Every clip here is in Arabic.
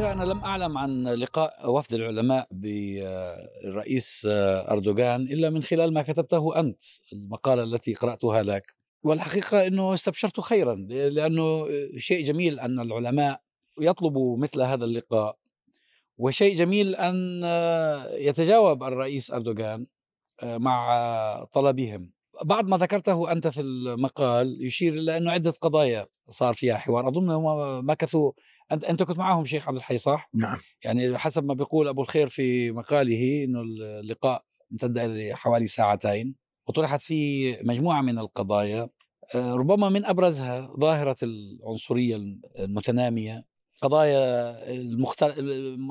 الحقيقة أنا لم أعلم عن لقاء وفد العلماء بالرئيس أردوغان إلا من خلال ما كتبته أنت المقالة التي قرأتها لك. والحقيقة أنه استبشرت خيرا لأنه شيء جميل أن العلماء يطلبوا مثل هذا اللقاء. وشيء جميل أن يتجاوب الرئيس أردوغان مع طلبهم. بعض ما ذكرته أنت في المقال يشير إلى أنه عدة قضايا صار فيها حوار. أظن هم مكثوا أنت أنت كنت معهم شيخ عبد الحي صح؟ نعم يعني حسب ما بيقول أبو الخير في مقاله أنه اللقاء امتد حوالي ساعتين وطرحت فيه مجموعة من القضايا ربما من أبرزها ظاهرة العنصرية المتنامية قضايا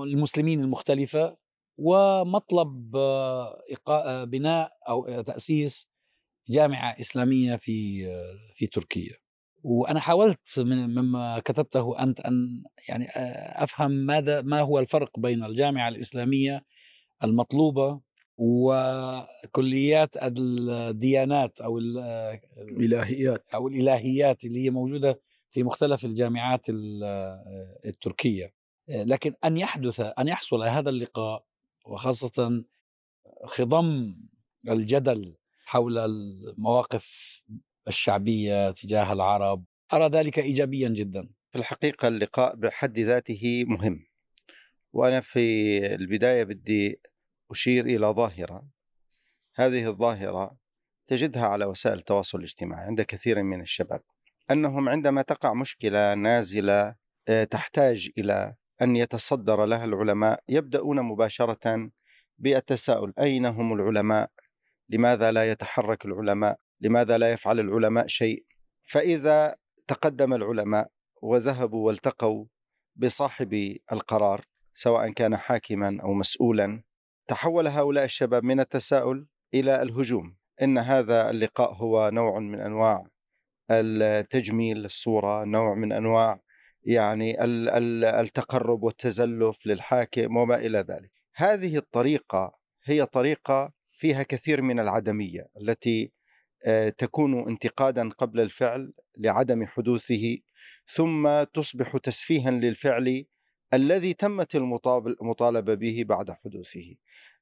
المسلمين المختلفة ومطلب بناء أو تأسيس جامعة إسلامية في في تركيا وأنا حاولت من مما كتبته أنت أن يعني أفهم ماذا ما هو الفرق بين الجامعة الإسلامية المطلوبة وكليات الديانات أو الإلهيات أو الإلهيات اللي هي موجودة في مختلف الجامعات التركية. لكن أن يحدث أن يحصل هذا اللقاء وخاصة خضم الجدل حول المواقف الشعبية تجاه العرب أرى ذلك إيجابيا جدا. في الحقيقة اللقاء بحد ذاته مهم وأنا في البداية بدي أشير إلى ظاهرة. هذه الظاهرة تجدها على وسائل التواصل الاجتماعي عند كثير من الشباب أنهم عندما تقع مشكلة نازلة تحتاج إلى أن يتصدر لها العلماء يبدأون مباشرة بالتساؤل أين هم العلماء؟ لماذا لا يتحرك العلماء؟ لماذا لا يفعل العلماء شيء؟ فإذا تقدم العلماء وذهبوا والتقوا بصاحب القرار سواء كان حاكما أو مسؤولا تحول هؤلاء الشباب من التساؤل إلى الهجوم. إن هذا اللقاء هو نوع من أنواع التجميل الصورة نوع من أنواع يعني التقرب والتزلف للحاكم وما إلى ذلك. هذه الطريقة هي طريقة فيها كثير من العدمية التي تكون انتقادا قبل الفعل لعدم حدوثه ثم تصبح تسفيها للفعل الذي تمت المطالبة به بعد حدوثه.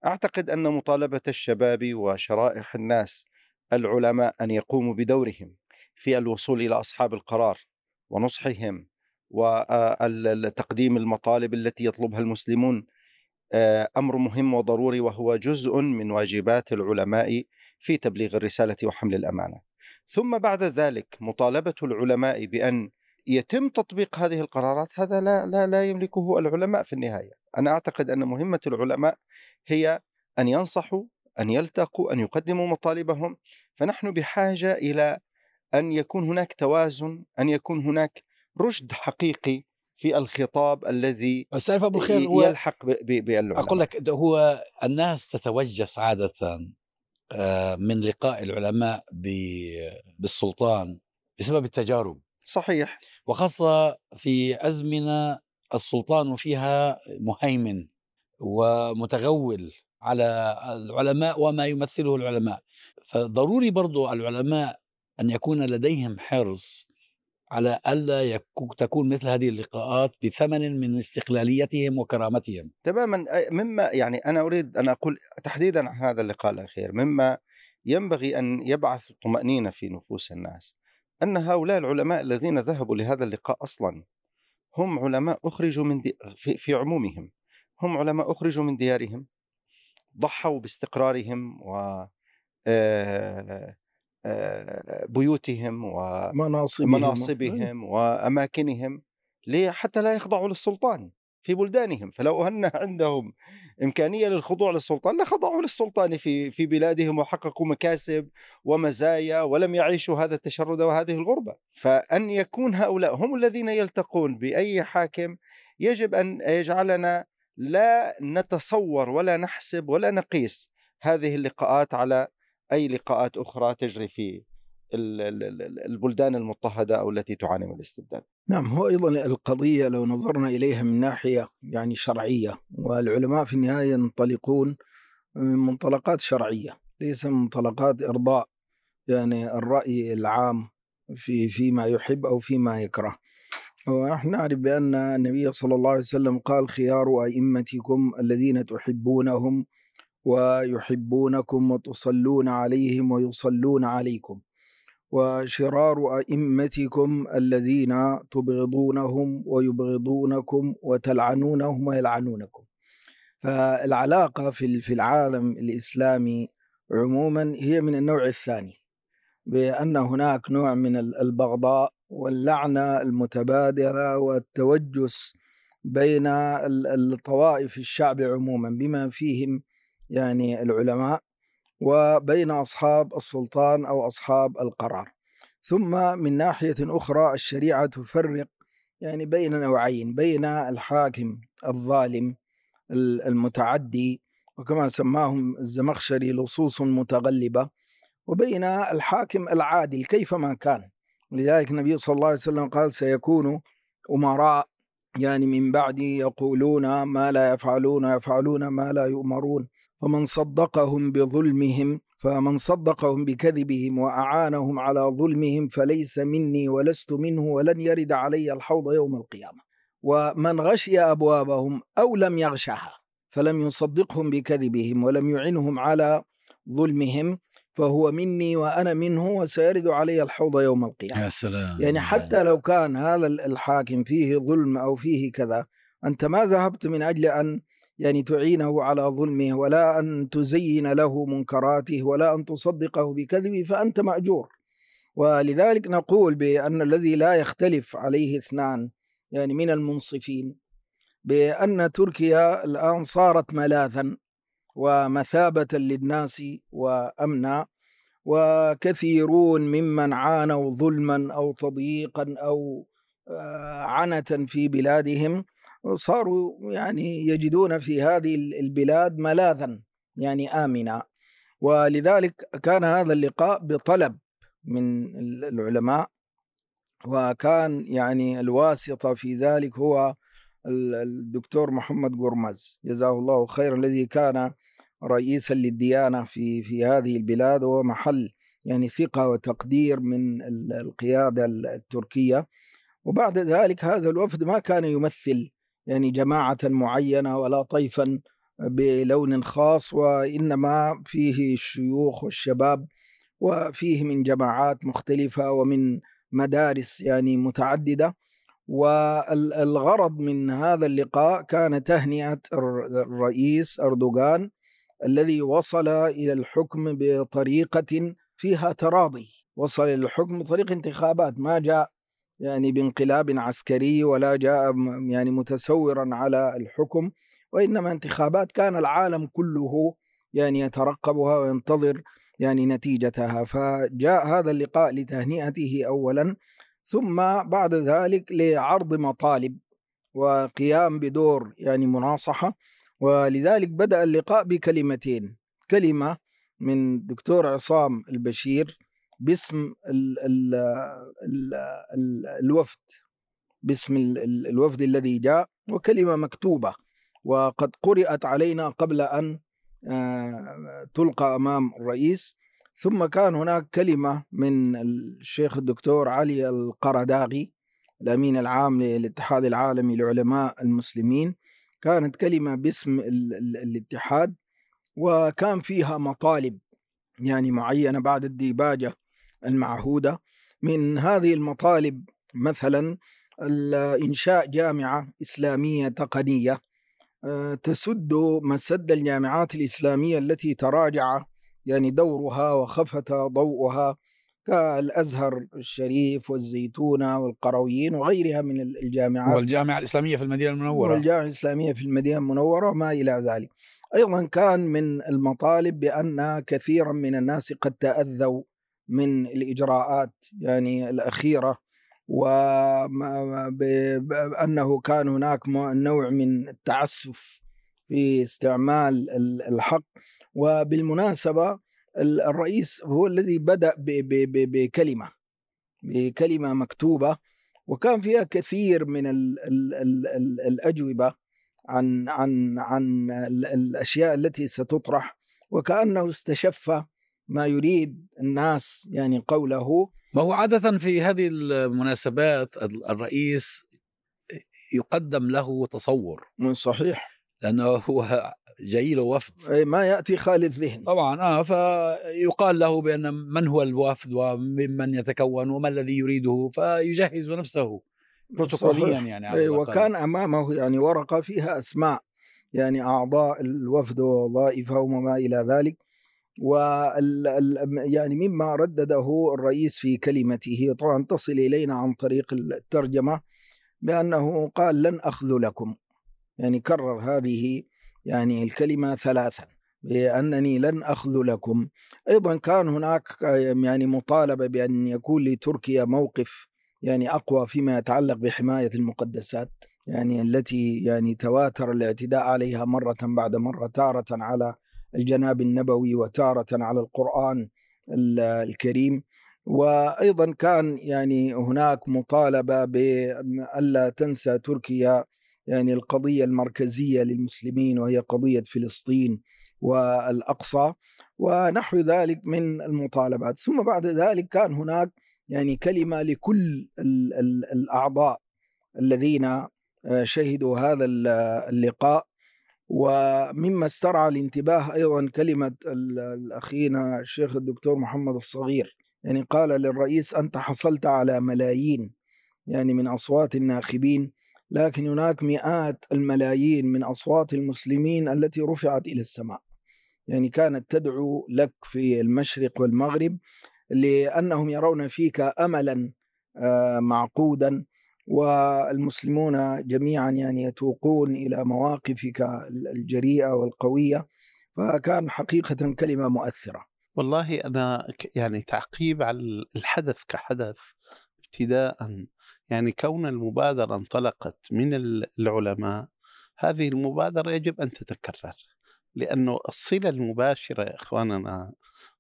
أعتقد أن مطالبة الشباب وشرائح الناس العلماء أن يقوموا بدورهم في الوصول إلى أصحاب القرار ونصحهم وتقديم المطالب التي يطلبها المسلمون أمر مهم وضروري وهو جزء من واجبات العلماء في تبليغ الرسالة وحمل الأمانة. ثم بعد ذلك مطالبة العلماء بأن يتم تطبيق هذه القرارات هذا لا لا لا يملكه العلماء في النهاية. أنا أعتقد أن مهمة العلماء هي أن ينصحوا، أن يلتقوا، أن يقدموا مطالبهم، فنحن بحاجة إلى أن يكون هناك توازن، أن يكون هناك رشد حقيقي في الخطاب الذي أستاذ أبو الخير هو يلحق بالعلماء أقول لك هو الناس تتوجس عاده من لقاء العلماء بالسلطان بسبب التجارب. صحيح. وخاصة في أزمنة السلطان فيها مهيمن ومتغول على العلماء وما يمثله العلماء. فضروري برضو العلماء أن يكون لديهم حرص على ألا تكون مثل هذه اللقاءات بثمن من استقلاليتهم وكرامتهم. تماما. مما يعني أنا أريد أن أقول تحديدا عن هذا اللقاء الأخير مما ينبغي أن يبعث طمأنينة في نفوس الناس أن هؤلاء العلماء الذين ذهبوا لهذا اللقاء أصلا هم علماء أخرجوا من دي في, عمومهم هم علماء أخرجوا من ديارهم ضحوا باستقرارهم و بيوتهم ومناصبهم ومناصبهم وأماكنهم حتى لا يخضعوا للسلطان في بلدانهم. فلو أن عندهم إمكانية للخضوع للسلطان لخضعوا للسلطان في في بلادهم وحققوا مكاسب ومزايا ولم يعيشوا هذا التشرد وهذه الغربة. فأن يكون هؤلاء هم الذين يلتقون بأي حاكم يجب أن يجعلنا لا نتصور ولا نحسب ولا نقيس هذه اللقاءات على أي لقاءات أخرى تجري في البلدان المضطهدة أو التي تعاني من الاستبداد. نعم هو أيضا القضية لو نظرنا إليها من ناحية يعني شرعية والعلماء في النهاية ينطلقون من منطلقات شرعية ليس من منطلقات إرضاء يعني الرأي العام في فيما يحب أو فيما يكره. ونحن نعرف بأن النبي صلى الله عليه وسلم قال خيار أئمتكم الذين تحبونهم ويحبونكم وتصلون عليهم ويصلون عليكم. وشرار أئمتكم الذين تبغضونهم ويبغضونكم وتلعنونهم ويلعنونكم. فالعلاقة في العالم الإسلامي عموما هي من النوع الثاني بأن هناك نوع من البغضاء واللعنة المتبادلة والتوجس بين الطوائف الشعب عموما بما فيهم يعني العلماء وبين أصحاب السلطان أو أصحاب القرار. ثم من ناحية أخرى الشريعة تفرق يعني بين نوعين بين الحاكم الظالم المتعدي وكما سماهم الزمخشري لصوص متغلبة وبين الحاكم العادل كيفما كان. لذلك النبي صلى الله عليه وسلم قال سيكون أمراء يعني من بعدي يقولون ما لا يفعلون يفعلون ما لا يؤمرون. فمن صدقهم بظلمهم فمن صدقهم بكذبهم وأعانهم على ظلمهم فليس مني ولست منه ولن يرد علي الحوض يوم القيامة. ومن غشي أبوابهم أو لم يغشها فلم يصدقهم بكذبهم ولم يعنهم على ظلمهم فهو مني وأنا منه وسيرد علي الحوض يوم القيامة. يا سلام يعني حتى لو كان هذا الحاكم فيه ظلم أو فيه كذا أنت ما ذهبت من أجل أن يعني تعينه على ظلمه ولا أن تزين له منكراته ولا أن تصدقه بكذبه فأنت مأجور. ولذلك نقول بأن الذي لا يختلف عليه اثنان يعني من المنصفين بأن تركيا الآن صارت ملاذا ومثابة للناس وأمنا وكثيرون ممن عانوا ظلما أو تضييقا أو آه، عنة في بلادهم. صاروا يعني يجدون في هذه البلاد ملاذا يعني آمنا ولذلك كان هذا اللقاء بطلب من العلماء وكان يعني الواسطة في ذلك هو الدكتور محمد قرمز. جزاه الله خير الذي كان رئيسا للديانة في في هذه البلاد وهو محل يعني ثقة وتقدير من القيادة التركية. وبعد ذلك هذا الوفد ما كان يمثل يعني جماعة معينة ولا طيفا بلون خاص وإنما فيه الشيوخ والشباب وفيه من جماعات مختلفة ومن مدارس يعني متعددة. والغرض من هذا اللقاء كان تهنئة الرئيس أردوغان الذي وصل إلى الحكم بطريقة فيها تراضي. وصل إلى الحكم بطريق انتخابات ما جاء يعني بانقلاب عسكري ولا جاء يعني متسورا على الحكم وإنما انتخابات كان العالم كله يعني يترقبها وينتظر يعني نتيجتها. فجاء هذا اللقاء لتهنئته أولا ثم بعد ذلك لعرض مطالب وقيام بدور يعني مناصحة. ولذلك بدأ اللقاء بكلمتين كلمة من دكتور عصام البشير باسم ال ال ال ال الوفد باسم ال الوفد الذي جاء وكلمة مكتوبة وقد قرأت علينا قبل أن آه، تلقى أمام الرئيس ثم كان هناك كلمة من الشيخ الدكتور علي القرداغي الأمين العام للاتحاد العالمي لعلماء المسلمين كانت كلمة باسم الاتحاد وكان فيها مطالب يعني معينة بعد الديباجة المعهودة. من هذه المطالب مثلا إنشاء جامعة إسلامية تقنية آه، تسد مسد الجامعات الإسلامية التي تراجع يعني دورها وخفت ضوءها كالأزهر الشريف والزيتونه والقرويين وغيرها من الجامعات. والجامعة الإسلامية في المدينة المنورة. والجامعة الإسلامية في المدينة المنورة وما إلى ذلك. أيضا كان من المطالب بأن كثيرا من الناس قد تأذوا من الإجراءات يعني الأخيرة وبانه كان هناك نوع من التعسف في استعمال الحق. وبالمناسبة الرئيس هو الذي بدأ بكلمة بكلمة مكتوبة. وكان فيها كثير من ال ال ال ال الأجوبة عن عن عن الأشياء التي ستطرح. وكأنه استشف ما يريد الناس يعني قوله. ما هو عادة في هذه المناسبات الرئيس يقدم له تصور. صحيح. لأنه هو جاي له وفد أي ما يأتي خالي الذهن طبعا آه فيقال له بأن من هو الوفد وممن يتكون وما الذي يريده فيجهز نفسه بروتوكوليا. يعني على. وكان أمامه يعني ورقة فيها أسماء يعني أعضاء الوفد ووظائفهم وما إلى ذلك. ال- يعني مما ردده الرئيس في كلمته. طبعا تصل إلينا عن طريق الترجمة بأنه قال لن اخذلكم يعني كرر هذه يعني الكلمة ثلاثا بأنني لن اخذلكم أيضا كان هناك يعني مطالبة بأن يكون لتركيا موقف يعني أقوى فيما يتعلق بحماية المقدسات يعني التي يعني تواتر الاعتداء عليها مرة بعد مرة تارة على الجناب النبوي وتارة على القرآن ال- الكريم. وأيضا كان يعني هناك مطالبة بالا تنسى تركيا يعني القضية المركزية للمسلمين وهي قضية فلسطين والأقصى. ونحو ذلك من المطالبات. ثم بعد ذلك كان هناك يعني كلمة لكل ال- ال- الأعضاء الذين آه، شهدوا هذا ال- اللقاء. ومما استرعى الانتباه أيضا كلمة ال- الأخينا الشيخ الدكتور محمد الصغير يعني قال للرئيس أنت حصلت على ملايين يعني من أصوات الناخبين لكن هناك مئات الملايين من أصوات المسلمين التي رفعت إلى السماء. يعني كانت تدعو لك في المشرق والمغرب لأنهم يرون فيك املا آه، معقودا والمسلمون جميعا يعني يتوقون إلى مواقفك الجريئة والقوية فكان حقيقة كلمة مؤثرة. والله أنا يعني تعقيب على الحدث كحدث ابتداء يعني كون المبادرة انطلقت من ال- العلماء هذه المبادرة يجب أن تتكرر لأنه الصلة المباشرة يا إخواننا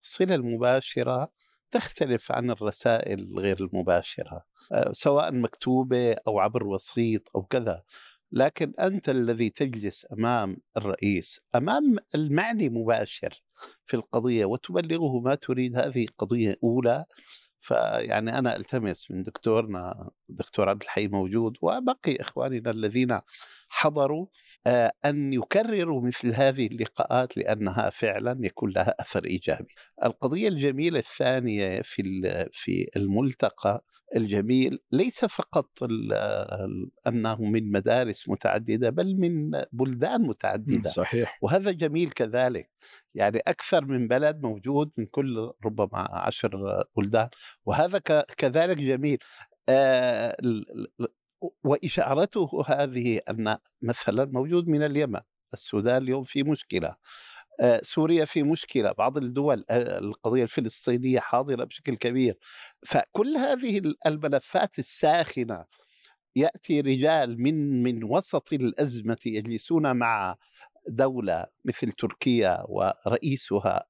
الصلة المباشرة تختلف عن الرسائل غير المباشرة. سواء مكتوبة أو عبر وسيط أو كذا لكن أنت الذي تجلس أمام الرئيس أمام المعني مباشر في القضية وتبلغه ما تريد هذه قضيه اولى فيعني أنا ألتمس من دكتورنا دكتور عبد الحي موجود وبقي إخواننا الذين حضروا آه، أن يكرروا مثل هذه اللقاءات لأنها فعلا يكون لها أثر إيجابي. القضية الجميلة الثانية في في الملتقى الجميل ليس فقط أنه من مدارس متعددة بل من بلدان متعددة. صحيح. وهذا جميل كذلك. يعني أكثر من بلد موجود من كل ربما عشر بلدان. وهذا كذلك جميل. آه، وإشارته هذه أن مثلا موجود من اليمن السودان اليوم في مشكلة. آه، سوريا في مشكلة بعض الدول آه، القضية الفلسطينية حاضرة بشكل كبير فكل هذه الملفات الساخنة يأتي رجال من من وسط الأزمة يجلسون مع دولة مثل تركيا ورئيسها.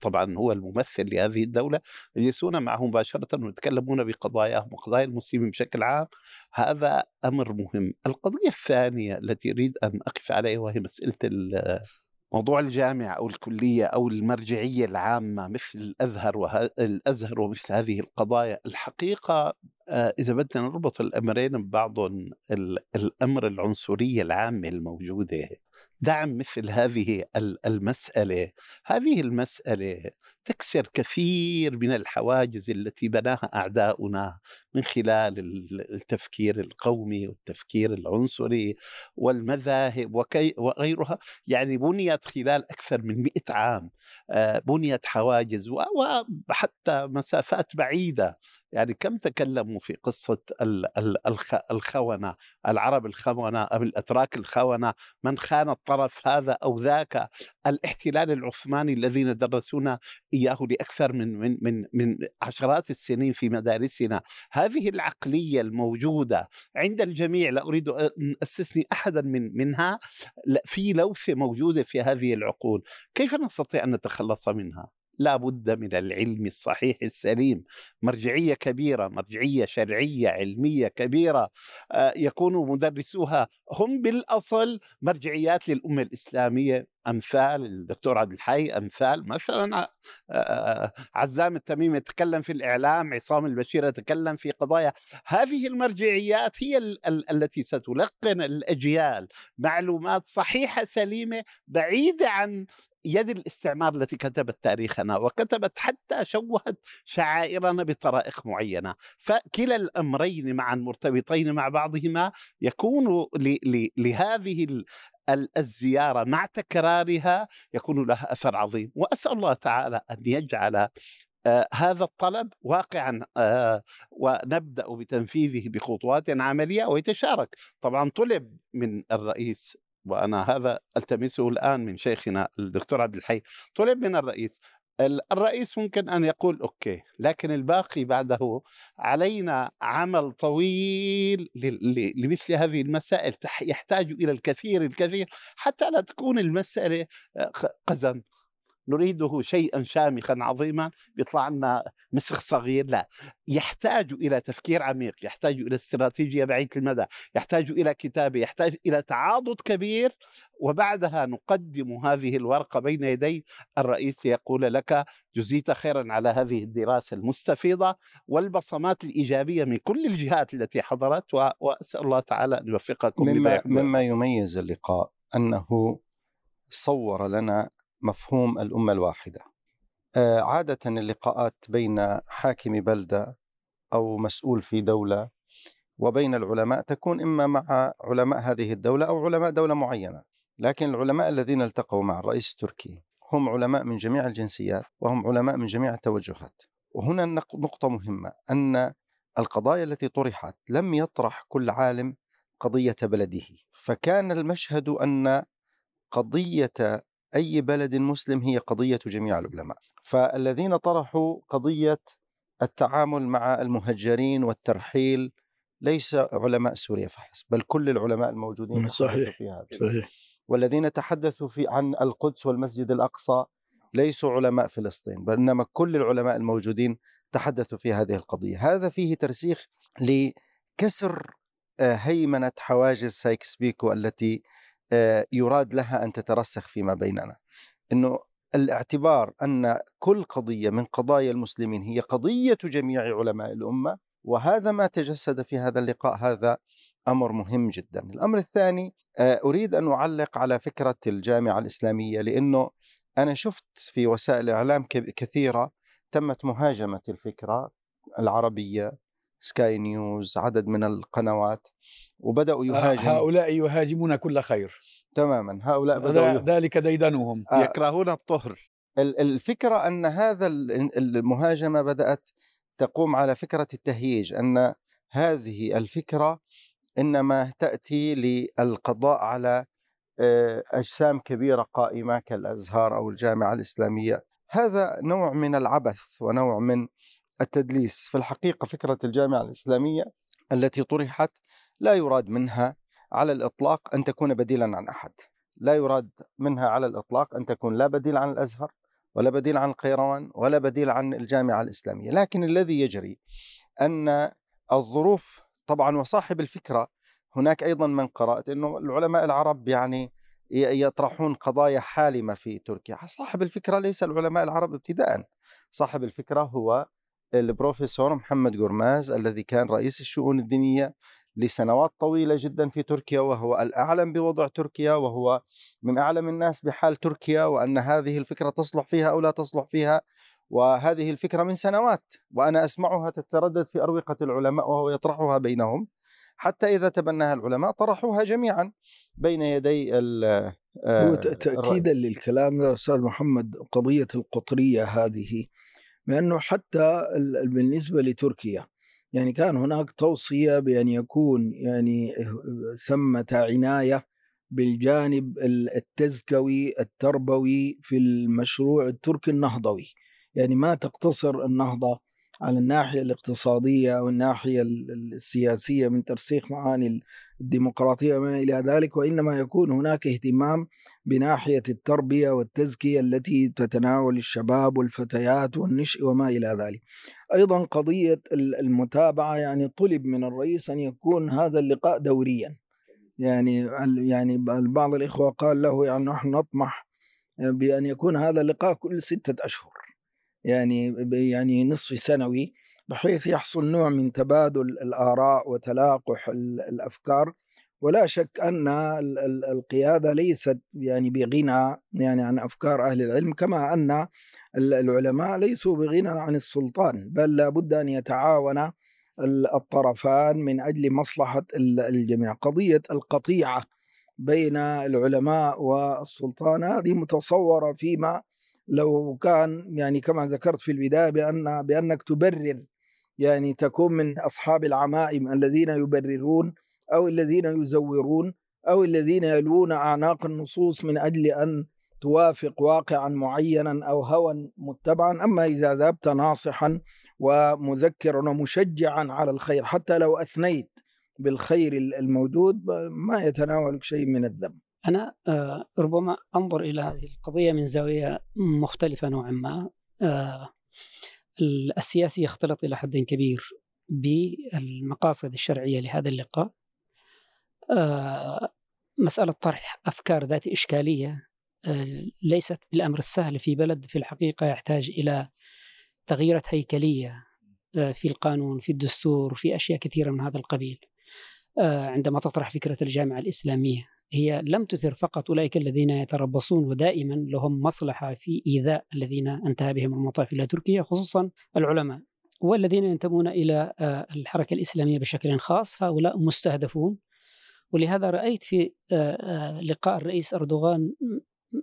طبعا هو الممثل لهذه الدولة يجلسون معه مباشرة ويتكلمون بقضاياهم وقضايا المسلمين بشكل عام هذا أمر مهم القضية الثانية التي أريد أن أقف عليها وهي مسألة ال- موضوع الجامعة أو الكلية أو المرجعية العامة مثل الأزهر وه... الأزهر ومثل هذه القضايا الحقيقة آه، إذا بدنا نربط الأمرين ببعضهم ال- الأمر العنصرية العامة الموجودة دعم مثل هذه ال- المسألة. هذه المسألة تكسر كثير من الحواجز التي بناها أعداؤنا من خلال ال- التفكير القومي والتفكير العنصري والمذاهب وكي وغيرها. يعني بنيت خلال أكثر من مئة عام آه، بنيت حواجز وحتى مسافات بعيدة. يعني كم تكلموا في قصة ال- ال- الخ- الخونة العرب الخونة أو الأتراك الخونة؟ من خان الطرف هذا أو ذاك؟ الاحتلال العثماني الذين درسونا إياه لأكثر من من من من عشرات السنين في مدارسنا. هذه العقلية الموجودة عند الجميع لا أريد أن أستثني أحدا من منها في لوثة موجودة في هذه العقول. كيف نستطيع أن نتخلص منها؟ لا بد من العلم الصحيح السليم. مرجعية كبيرة مرجعية شرعية علمية كبيرة آه، يكون مدرسوها هم بالأصل مرجعيات للأمة الإسلامية. امثال الدكتور عبد الحي امثال مثلا عزام التميمي يتكلم في الإعلام عصام البشير يتكلم في قضايا. هذه المرجعيات هي ال ال التي ستلقن الأجيال معلومات صحيحة سليمة بعيدة عن يد الاستعمار التي كتبت تاريخنا وكتبت حتى شوهت شعائرنا بطرائق معينة. فكلا الأمرين معا مرتبطين مع بعضهما يكون لهذه الزيارة مع تكرارها يكون لها أثر عظيم. وأسأل الله تعالى أن يجعل آه هذا الطلب واقعا آه ونبدأ بتنفيذه بخطوات عملية ويتشارك. طبعا طلب من الرئيس وأنا هذا ألتمسه الآن من شيخنا الدكتور عبد الحي طلب من الرئيس الرئيس ممكن أن يقول أوكي لكن الباقي بعده علينا عمل طويل لمثل هذه المسائل يحتاج إلى الكثير الكثير حتى لا تكون المسألة آه، قزم نريده شيئا شامخا عظيما بيطلع لنا مسخ صغير لا. يحتاج إلى تفكير عميق يحتاج إلى استراتيجية بعيدة المدى يحتاج إلى كتابة يحتاج إلى تعاضد كبير. وبعدها نقدم هذه الورقة بين يدي الرئيس ليقول لك جزيت خيرا على هذه الدراسة المستفيضة والبصمات الإيجابية من كل الجهات التي حضرت وأسأل الله تعالى أن يوفقكم مما, مما يميز اللقاء أنه صور لنا مفهوم الأمة الواحدة. آه، عادة اللقاءات بين حاكم بلدة أو مسؤول في دولة وبين العلماء تكون إما مع علماء هذه الدولة أو علماء دولة معينة لكن العلماء الذين التقوا مع الرئيس التركي هم علماء من جميع الجنسيات وهم علماء من جميع التوجهات. وهنا نقطة مهمة أن القضايا التي طرحت لم يطرح كل عالم قضية بلده فكان المشهد أن قضية أي بلد مسلم هي قضية جميع العلماء. فالذين طرحوا قضية التعامل مع المهجرين والترحيل ليس علماء سوريا فحسب بل كل العلماء الموجودين صحيح في هذا صحيح والذين تحدثوا في عن القدس والمسجد الأقصى ليسوا علماء فلسطين بل إنما كل العلماء الموجودين تحدثوا في هذه القضية. هذا فيه ترسيخ لكسر آه، هيمنة حواجز سايكس بيكو التي يراد لها أن تترسخ فيما بيننا إنه الاعتبار أن كل قضية من قضايا المسلمين هي قضية جميع علماء الأمة وهذا ما تجسد في هذا اللقاء هذا أمر مهم جدا. الأمر الثاني آه، أريد أن أعلق على فكرة الجامعة الإسلامية لأنه أنا شفت في وسائل إعلام كثيرة تمت مهاجمة الفكرة العربية سكاي نيوز عدد من القنوات وبدأوا يهاجموا. هؤلاء يهاجمون كل خير. تماما هؤلاء بدأوا ذلك ديدنهم. آه. يكرهون الطهر. الفكرة أن هذا المهاجمة بدأت تقوم على فكرة التهييج أن هذه الفكرة إنما تأتي للقضاء على آه، أجسام كبيرة قائمة كالأزهار أو الجامعة الإسلامية. هذا نوع من العبث ونوع من التدليس. في الحقيقة فكرة الجامعة الإسلامية التي طرحت لا يراد منها على الإطلاق أن تكون بديلا عن أحد. لا يراد منها على الإطلاق أن تكون لا بديل عن الأزهر ولا بديل عن القيروان ولا بديل عن الجامعة الإسلامية. لكن الذي يجري أن الظروف طبعا وصاحب الفكرة هناك أيضا من قرأت أنه العلماء العرب يعني يطرحون قضايا حالمة في تركيا. صاحب الفكرة ليس العلماء العرب ابتداء صاحب الفكرة هو البروفيسور محمد قرماز الذي كان رئيس الشؤون الدينية لسنوات طويلة جدا في تركيا وهو الأعلم بوضع تركيا وهو من أعلم الناس بحال تركيا وأن هذه الفكرة تصلح فيها أو لا تصلح فيها. وهذه الفكرة من سنوات وأنا أسمعها تتردد في أروقة العلماء وهو يطرحها بينهم. حتى إذا تبناها العلماء طرحوها جميعا بين يدي هو آه، تأكيدا للكلام ده أستاذ محمد قضية القطرية هذه بأنه حتى بالنسبة لتركيا يعني كان هناك توصية بأن يكون يعني ثمة عناية بالجانب التزكوي التربوي في المشروع التركي النهضوي. يعني ما تقتصر النهضة على الناحية الاقتصادية والناحية السياسية من ترسيخ معاني الديمقراطية وما إلى ذلك وإنما يكون هناك اهتمام بناحية التربية والتزكية التي تتناول الشباب والفتيات والنشء وما إلى ذلك. أيضا قضية المتابعة يعني طلب من الرئيس أن يكون هذا اللقاء دوريا. يعني يعني بعض الإخوة قال له يعني نحن نطمح بأن يكون هذا اللقاء كل ستة أشهر. يعني يعني نصف سنوي بحيث يحصل نوع من تبادل الآراء وتلاقح الأفكار. ولا شك أن القيادة ليست يعني بغنى يعني عن أفكار أهل العلم كما أن العلماء ليسوا بغنى عن السلطان بل لابد أن يتعاون الطرفان من أجل مصلحة الجميع. قضية القطيعة بين العلماء والسلطان هذه متصورة فيما لو كان يعني كما ذكرت في البداية بأن بأنك تبرر يعني تكون من أصحاب العمائم الذين يبررون أو الذين يزورون أو الذين يلوون أعناق النصوص من أجل أن توافق واقعا معينا أو هوى متبعا. أما إذا ذهبت ناصحا ومذكرا ومشجعا على الخير حتى لو أثنيت بالخير الموجود ما يتناولك شيء من الذنب. أنا آه، ربما أنظر إلى هذه القضية من زاوية مختلفة نوعا ما. آه، السياسي يختلط إلى حد كبير بالمقاصد الشرعية لهذا اللقاء. آه، مسألة طرح أفكار ذات إشكالية ليست بالأمر السهل في بلد في الحقيقة يحتاج إلى تغييرات هيكلية في القانون في الدستور في أشياء كثيرة من هذا القبيل. عندما تطرح فكرة الجامعة الإسلامية. هي لم تثر فقط أولئك الذين يتربصون ودائما لهم مصلحة في إيذاء الذين انتهى بهم المطاف إلى تركيا خصوصا العلماء والذين ينتمون إلى آه، الحركة الإسلامية بشكل خاص هؤلاء مستهدفون. ولهذا رأيت في آه، آه، لقاء الرئيس أردوغان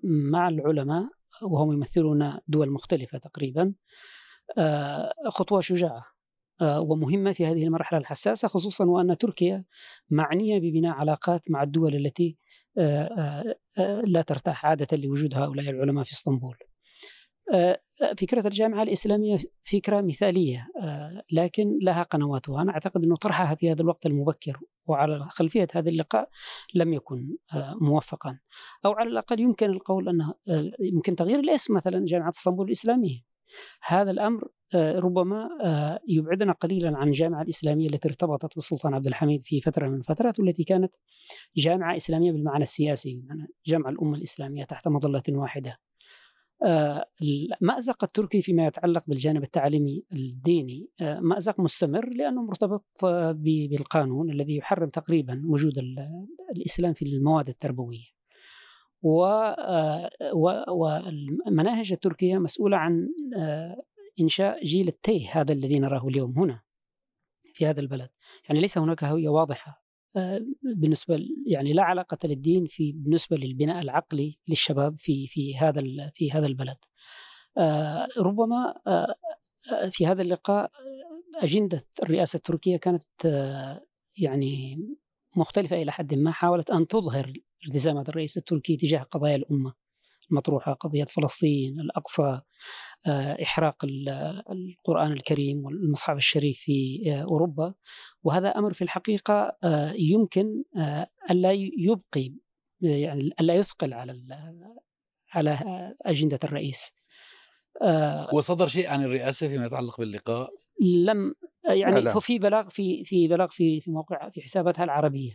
مع العلماء وهم يمثلون دول مختلفة تقريبا خطوة شجاعة. ومهمة في هذه المرحلة الحساسة خصوصا وأن تركيا معنية ببناء علاقات مع الدول التي آه، آه، لا ترتاح عادة لوجود هؤلاء العلماء في إسطنبول. فكرة الجامعة الإسلامية فكرة مثالية لكن لها قنواتها. أنا أعتقد أنه طرحها في هذا الوقت المبكر وعلى خلفية هذا اللقاء لم يكن موفقا. أو على الأقل يمكن القول أنه يمكن تغيير الاسم مثلا جامعة إسطنبول الإسلامية. هذا الأمر آه، ربما آه، يبعدنا قليلا عن الجامعة الإسلامية التي ارتبطت بالسلطان عبد الحميد في فترة من الفترات والتي كانت جامعة إسلامية بالمعنى السياسي جامعة الأمة الإسلامية تحت مظلة واحدة. آه، المأزق التركي فيما يتعلق بالجانب التعليمي الديني مأزق مستمر لأنه مرتبط بالقانون الذي يحرم تقريبا وجود الإسلام في المواد التربوية. والمناهج التركية مسؤولة عن إنشاء جيل التيه هذا الذي نراه اليوم هنا في هذا البلد. يعني ليس هناك هوية واضحة آه، بالنسبة يعني لا علاقة للدين في بالنسبة للبناء العقلي للشباب في في هذا في هذا البلد. آه، ربما آه، في هذا اللقاء أجندة الرئاسة التركية كانت يعني مختلفة إلى حد ما حاولت أن تظهر التزامات الرئيس التركي تجاه قضايا الأمة المطروحة قضية فلسطين الأقصى آه، إحراق القرآن الكريم والمصحف الشريف في آه، أوروبا وهذا أمر في الحقيقة آه، يمكن ألا يبقي يعني ألا يثقل على على أجندة الرئيس وصدر شيء عن الرئاسة فيما يتعلق باللقاء؟ لم يعني لا لا. في بلاغ في في بلاغ في في موقع في حساباتها العربية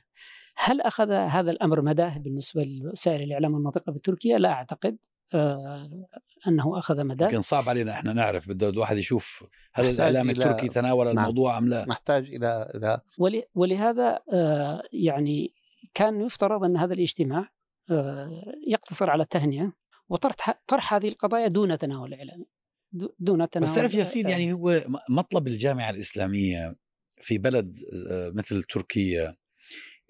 هل أخذ هذا الأمر مداه بالنسبة لوسائل الإعلام الناطقه بتركيا؟ لا أعتقد آه أنه أخذ مداه يمكن صعب علينا إحنا نعرف بده الواحد يشوف هل الإعلام التركي تناول نعم. الموضوع أم لا؟ نحتاج إلى إلى ولهذا آه يعني كان يفترض أن هذا الاجتماع آه يقتصر على التهنئة وطرح طرح هذه القضايا دون تناول إعلامي دون تناول بس تعرف ياسين يعني هو مطلب الجامعة الإسلامية في بلد آه، مثل تركيا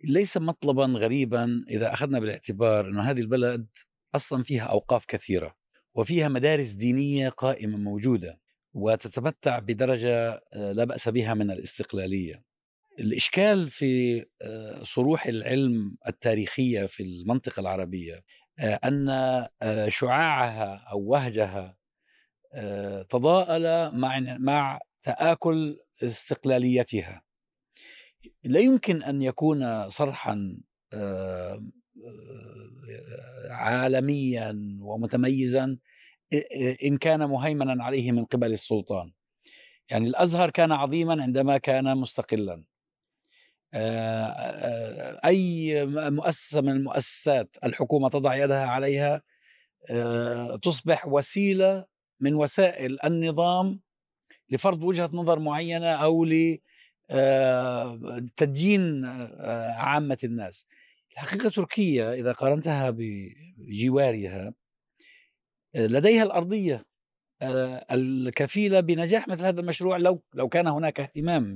ليس مطلبا غريبا إذا أخذنا بالاعتبار إنه هذه البلد أصلا فيها أوقاف كثيرة وفيها مدارس دينية قائمة موجودة وتتمتع بدرجة آه، لا بأس بها من الاستقلالية. الإشكال في آه، صروح العلم التاريخية في المنطقة العربية أن شعاعها أو وهجها تضاءل مع مع تآكل استقلاليتها. لا يمكن أن يكون صرحا آه، آه، عالميا ومتميزا إن كان مهيمنا عليه من قبل السلطان. يعني الأزهر كان عظيما عندما كان مستقلا. آه، أي مؤسسة من المؤسسات الحكومة تضع يدها عليها آه، تصبح وسيلة من وسائل النظام لفرض وجهة نظر معينة أو لتدجين آه، عامة الناس. الحقيقة تركيا إذا قارنتها بجوارها لديها الأرضية الكفيلة بنجاح مثل هذا المشروع لو لو كان هناك اهتمام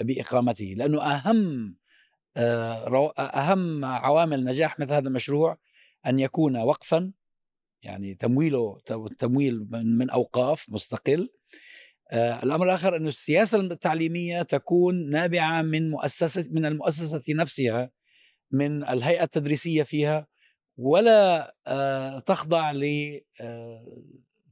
بإقامته لأنه أهم أهم عوامل نجاح مثل هذا المشروع أن يكون وقفا يعني تمويله تمويل من أوقاف مستقل. الأمر الآخر انه السياسة التعليمية تكون نابعة من مؤسسة من المؤسسة نفسها من الهيئة التدريسية فيها ولا تخضع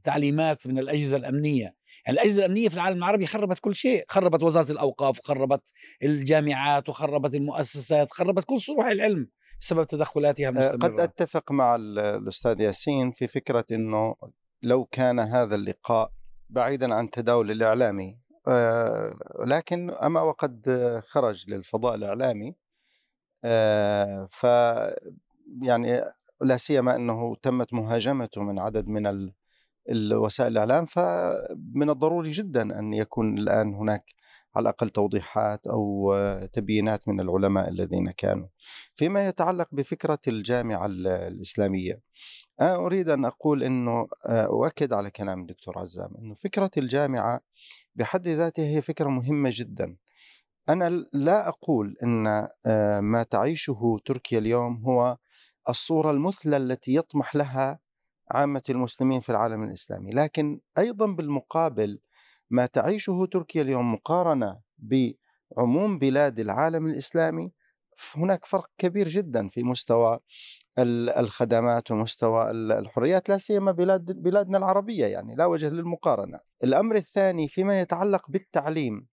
لتعليمات من الأجهزة الأمنية. يعني الأجهزة الأمنية في العالم العربي خربت كل شيء خربت وزارة الأوقاف خربت الجامعات وخربت المؤسسات خربت كل صروح العلم بسبب تدخلاتها المستمره قد أتفق مع الأستاذ ياسين في فكرة إنه لو كان هذا اللقاء بعيدا عن تداول الإعلامي لكن أما وقد خرج للفضاء الإعلامي ف يعني لا سيما إنه تمت مهاجمته من عدد من الوسائل الإعلام فمن الضروري جدا أن يكون الآن هناك على الأقل توضيحات أو تبيينات من العلماء الذين كانوا. فيما يتعلق بفكرة الجامعة الإسلامية أنا أريد أن أقول إنه أؤكد على كلام الدكتور عزام إنه فكرة الجامعة بحد ذاتها هي فكرة مهمة جدا. أنا لا أقول إن ما تعيشه تركيا اليوم هو الصورة المثلى التي يطمح لها عامة المسلمين في العالم الإسلامي لكن أيضا بالمقابل ما تعيشه تركيا اليوم مقارنة بعموم بلاد العالم الإسلامي هناك فرق كبير جدا في مستوى الخدمات ومستوى الحريات لا سيما بلاد بلادنا العربية يعني لا وجه للمقارنة. الأمر الثاني فيما يتعلق بالتعليم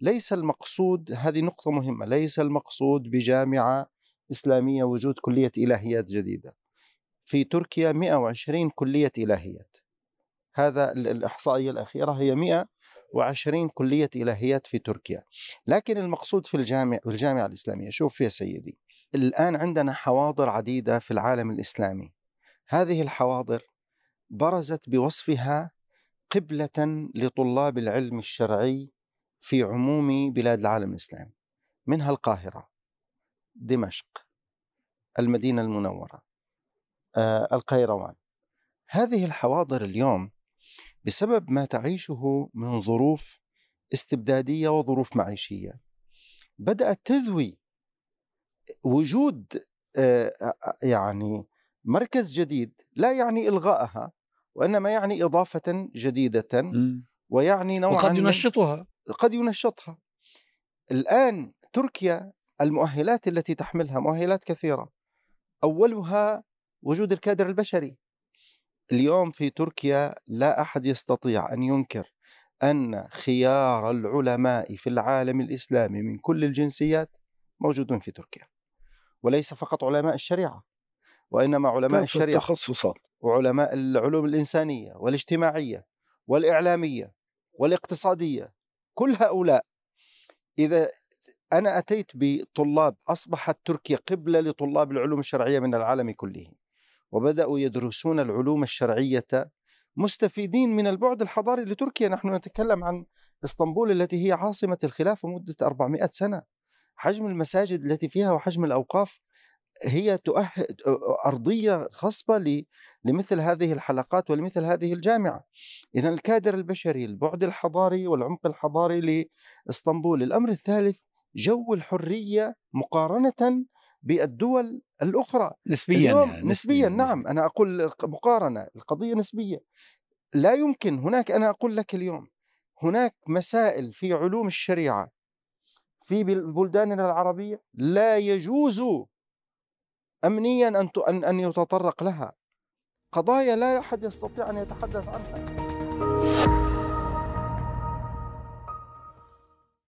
ليس المقصود هذه نقطة مهمة، ليس المقصود بجامعة إسلامية وجود كلية إلهيات جديدة. في تركيا 120 كلية إلهيات. هذا الإحصائية الأخيرة هي 120 كلية إلهيات في تركيا. لكن المقصود في الجامع الجامعة الإسلامية شوف يا سيدي الآن عندنا حواضر عديدة في العالم الإسلامي. هذه الحواضر برزت بوصفها قبلة لطلاب العلم الشرعي في عموم بلاد العالم الإسلامي منها القاهرة دمشق المدينة المنورة. القيروان. هذه الحواضر اليوم بسبب ما تعيشه من ظروف استبدادية وظروف معيشية. بدأت تذوي وجود آه، يعني مركز جديد لا يعني الغائها وإنما يعني إضافة جديدة ويعني نوعا وقد ينشطها. قد ينشطها. الآن تركيا المؤهلات التي تحملها مؤهلات كثيرة. أولها وجود الكادر البشري. اليوم في تركيا لا أحد يستطيع أن ينكر أن خيار العلماء في العالم الإسلامي من كل الجنسيات موجودون في تركيا وليس فقط علماء الشريعة وإنما علماء الشريعة التخصصات؟ وعلماء العلوم الإنسانية والاجتماعية والإعلامية والاقتصادية كل هؤلاء. إذا أنا أتيت بطلاب أصبحت تركيا قبلة لطلاب العلوم الشرعية من العالم كله. وبدأوا يدرسون العلوم الشرعية مستفيدين من البعد الحضاري لتركيا. نحن نتكلم عن إسطنبول التي هي عاصمة الخلافة مدة 400 سنة. حجم المساجد التي فيها وحجم الأوقاف هي تؤهل أرضية خصبة لمثل هذه الحلقات ولمثل هذه الجامعة. إذا الكادر البشري البعد الحضاري والعمق الحضاري لإسطنبول. الأمر الثالث جو الحرية مقارنة بالدول الأخرى. نسبيا يعني نسبيا, نسبيا نعم نسبياً. أنا أقول مقارنة القضية نسبية. لا يمكن هناك أنا أقول لك اليوم هناك مسائل في علوم الشريعة في بلداننا العربية لا يجوز أمنيا أن أن يتطرق لها. قضايا لا أحد يستطيع أن يتحدث عنها.